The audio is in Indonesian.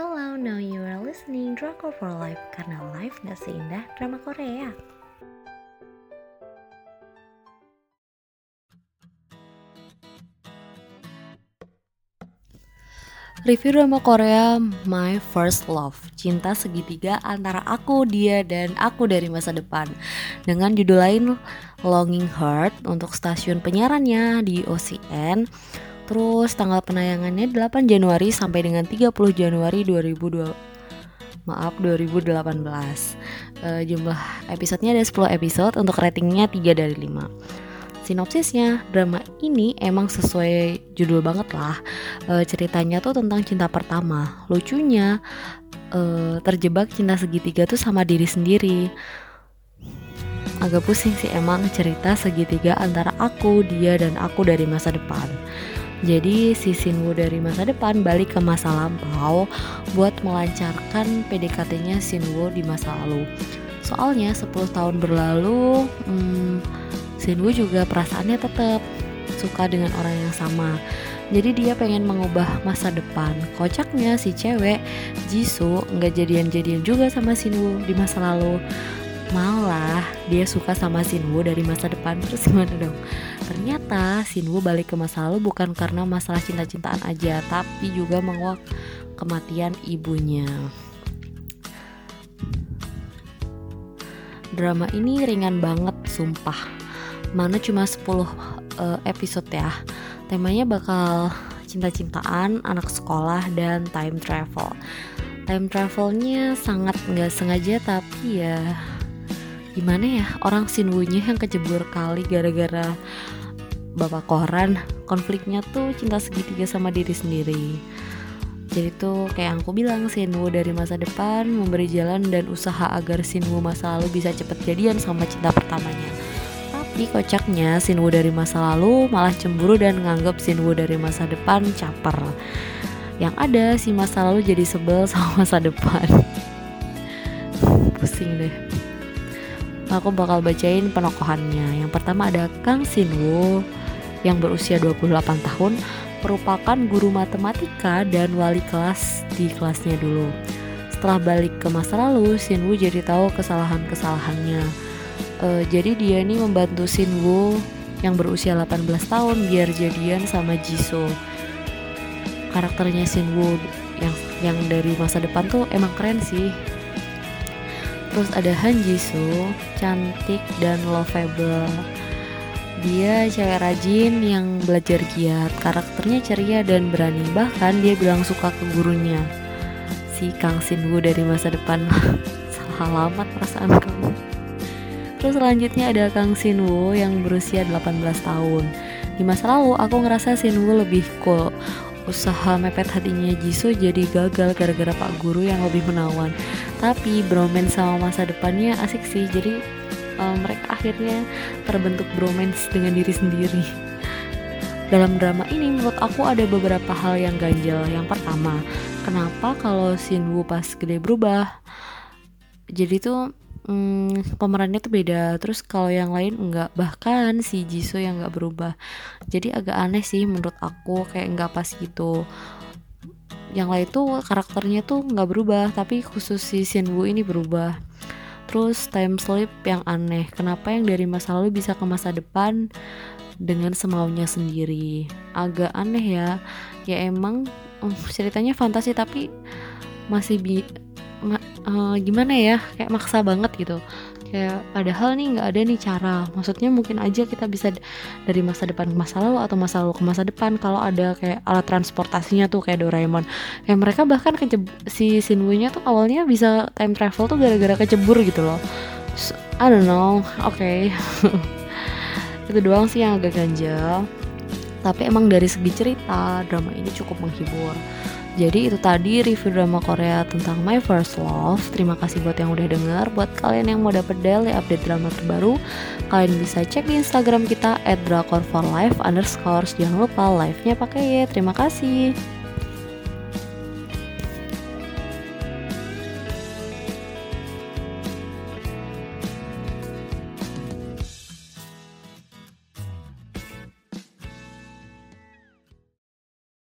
Hello, now you are listening Drakor for Life karena life gak seindah drama Korea. Review drama Korea My First Love. Cinta segitiga antara aku, dia, dan aku dari masa depan. Dengan judul lain Longing Heart untuk stasiun penyiarannya di OCN Terus tanggal penayangannya 8 Januari sampai dengan 30 Januari 2002 Maaf 2018 uh, Jumlah episodenya ada 10 episode Untuk ratingnya 3 dari 5 sinopsisnya drama ini emang sesuai judul banget lah. E, ceritanya tuh tentang cinta pertama. Lucunya e, terjebak cinta segitiga tuh sama diri sendiri. Agak pusing sih emang cerita segitiga antara aku dia dan aku dari masa depan jadi si Sinwoo dari masa depan balik ke masa lampau buat melancarkan PDKT-nya Sinwoo di masa lalu. Soalnya 10 tahun berlalu, hmm, Sinwoo juga perasaannya tetap suka dengan orang yang sama. Jadi dia pengen mengubah masa depan. Kocaknya si cewek Jisoo nggak jadian-jadian juga sama Sinwoo di masa lalu. Malah dia suka sama Sinwoo dari masa depan terus gimana dong? Ternyata Sinwoo balik ke masa lalu bukan karena masalah cinta-cintaan aja, tapi juga menguak kematian ibunya. Drama ini ringan banget, sumpah mana cuma 10 uh, eh, episode ya. Temanya bakal cinta-cintaan, anak sekolah, dan time travel. Time travelnya sangat nggak sengaja tapi ya gimana ya orang sinwunya yang kecebur kali gara-gara bapak koran konfliknya tuh cinta segitiga sama diri sendiri jadi tuh kayak aku bilang Sinwu dari masa depan memberi jalan dan usaha agar Sinwu masa lalu bisa cepet jadian sama cinta pertamanya tapi kocaknya Sinwoo dari masa lalu malah cemburu dan nganggap Sinwoo dari masa depan caper. Yang ada si masa lalu jadi sebel sama masa depan. Pusing deh. Aku bakal bacain penokohannya. Yang pertama ada Kang Sinwoo yang berusia 28 tahun merupakan guru matematika dan wali kelas di kelasnya dulu. Setelah balik ke masa lalu, Sinwoo jadi tahu kesalahan-kesalahannya uh, jadi dia ini membantu Sinwoo yang berusia 18 tahun biar jadian sama Jisoo karakternya Sinwoo yang yang dari masa depan tuh emang keren sih terus ada Han Jisoo cantik dan lovable dia cewek rajin yang belajar giat karakternya ceria dan berani bahkan dia bilang suka ke gurunya si Kang Sinwoo dari masa depan salah alamat perasaan kamu Terus selanjutnya ada Kang Sinwoo yang berusia 18 tahun. Di masa lalu aku ngerasa Sinwoo lebih cool. Usaha mepet hatinya Jisoo jadi gagal gara-gara pak guru yang lebih menawan. Tapi bromance sama masa depannya asik sih. Jadi um, mereka akhirnya terbentuk bromance dengan diri sendiri. Dalam drama ini menurut aku ada beberapa hal yang ganjel. Yang pertama, kenapa kalau Sinwoo pas gede berubah? Jadi tuh hmm, pemerannya tuh beda. Terus kalau yang lain enggak bahkan si Jisoo yang enggak berubah. Jadi agak aneh sih menurut aku kayak enggak pas gitu. Yang lain tuh karakternya tuh nggak berubah tapi khusus si Shinwoo ini berubah. Terus time sleep yang aneh. Kenapa yang dari masa lalu bisa ke masa depan dengan semaunya sendiri? Agak aneh ya. Ya emang um, ceritanya fantasi tapi masih bi uh, gimana ya kayak maksa banget gitu. Kayak padahal nih nggak ada nih cara. Maksudnya mungkin aja kita bisa dari masa depan ke masa lalu atau masa lalu ke masa depan. Kalau ada kayak alat transportasinya tuh kayak Doraemon. Kayak mereka bahkan keceb si Shinwoo-nya tuh awalnya bisa time travel tuh gara-gara kecebur gitu loh. So, I don't know. Oke. Okay. itu doang sih yang agak ganjel. Tapi emang dari segi cerita drama ini cukup menghibur jadi itu tadi review drama Korea tentang My First Love. Terima kasih buat yang udah denger. Buat kalian yang mau dapet daily update drama terbaru, kalian bisa cek di Instagram kita @drakor4life underscore. Jangan lupa live-nya pakai ya. Terima kasih.